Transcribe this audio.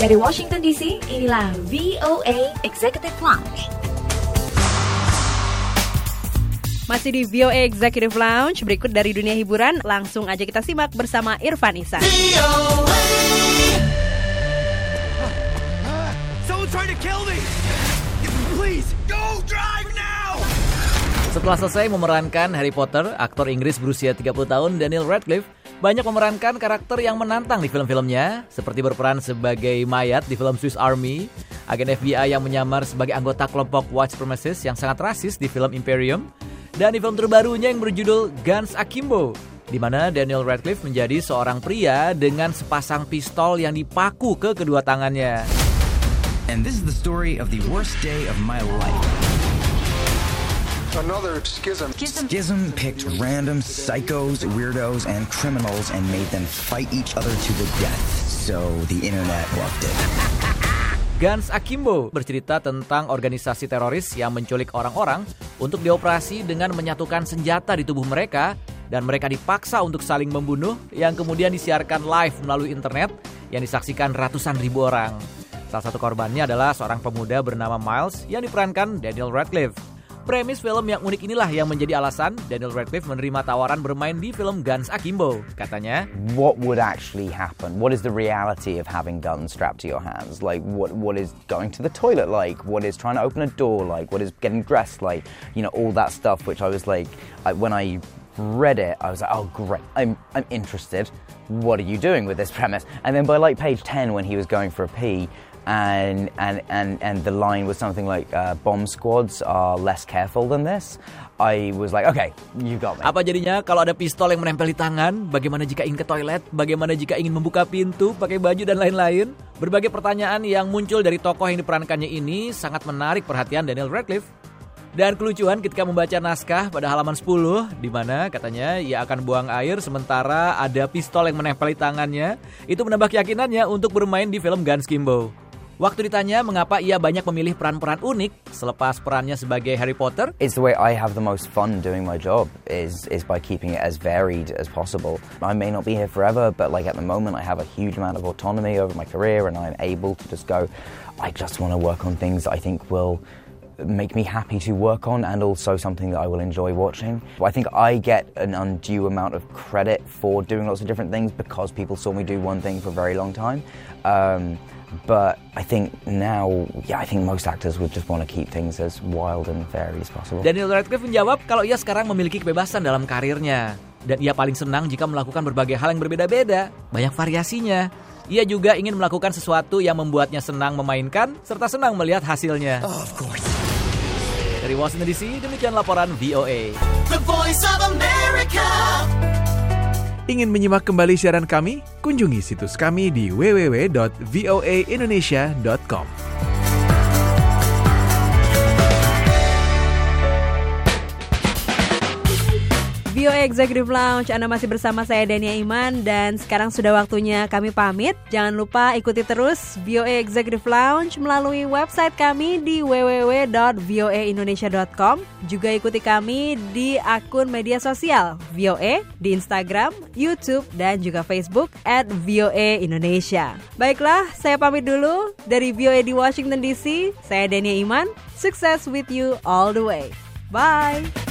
Dari Washington DC, inilah VOA Executive Lounge. Masih di VOA Executive Lounge, berikut dari dunia hiburan, langsung aja kita simak bersama Irfan Isan. Setelah selesai memerankan Harry Potter, aktor Inggris berusia 30 tahun Daniel Radcliffe banyak memerankan karakter yang menantang di film-filmnya, seperti berperan sebagai mayat di film Swiss Army, agen FBI yang menyamar sebagai anggota kelompok White Supremacists yang sangat rasis di film Imperium, dan di film terbarunya yang berjudul Guns Akimbo, di mana Daniel Radcliffe menjadi seorang pria dengan sepasang pistol yang dipaku ke kedua tangannya. And this is the story of the worst day of my life. Another schism. Schism picked random psychos, weirdos, and criminals and made them fight each other to the death. So the internet loved it. Guns Akimbo bercerita tentang organisasi teroris yang menculik orang-orang untuk dioperasi dengan menyatukan senjata di tubuh mereka dan mereka dipaksa untuk saling membunuh yang kemudian disiarkan live melalui internet yang disaksikan ratusan ribu orang. Salah satu korbannya adalah seorang pemuda bernama Miles yang diperankan Daniel Radcliffe. Premis film yang unik inilah yang menjadi alasan Daniel Radcliffe menerima tawaran bermain di film Guns Akimbo. Katanya, what would actually happen? What is the reality of having guns strapped to your hands? Like, what what is going to the toilet like? What is trying to open a door like? What is getting dressed like? You know, all that stuff. Which I was like, I, when I read it, I was like, oh great, I'm I'm interested. What are you doing with this premise? And then by like page ten, when he was going for a pee, and and and and the line was something like uh, bomb squads are less careful than this. I was like, okay, you got me. Apa jadinya kalau ada pistol yang menempel di tangan? Bagaimana jika ingin ke toilet? Bagaimana jika ingin membuka pintu, pakai baju dan lain-lain? Berbagai pertanyaan yang muncul dari tokoh yang diperankannya ini sangat menarik perhatian Daniel Radcliffe. Dan kelucuan ketika membaca naskah pada halaman 10 di mana katanya ia akan buang air sementara ada pistol yang menempel di tangannya, itu menambah keyakinannya untuk bermain di film Guns Kimbo. Waktu ditanya mengapa ia banyak memilih peran-peran unik selepas perannya sebagai Harry Potter, It's the way I have the most fun doing my job is is by keeping it as varied as possible. I may not be here forever, but like at the moment I have a huge amount of autonomy over my career and I'm able to just go I just want to work on things I think will make me happy to work on and also something that I will enjoy watching. I think I get an undue amount of credit for doing lots of different things because people saw me do one thing for a very long time. Um, but I think now, yeah, I think most actors would just want to keep things as wild and varied as possible. Daniel Radcliffe menjawab kalau ia sekarang memiliki kebebasan dalam karirnya dan ia paling senang jika melakukan berbagai hal yang berbeda-beda, banyak variasinya. Ia juga ingin melakukan sesuatu yang membuatnya senang memainkan serta senang melihat hasilnya. Oh, of course. Dari Washington DC, demikian laporan VOA. The Voice of America. Ingin menyimak kembali siaran kami? Kunjungi situs kami di www.voaindonesia.com. VOA Executive Lounge, Anda masih bersama saya Dania Iman dan sekarang sudah waktunya kami pamit. Jangan lupa ikuti terus VOA Executive Lounge melalui website kami di www.voaindonesia.com. Juga ikuti kami di akun media sosial VOA di Instagram, YouTube, dan juga Facebook at VOA Indonesia. Baiklah, saya pamit dulu dari VOA di Washington DC. Saya Dania Iman. Sukses with you all the way. Bye!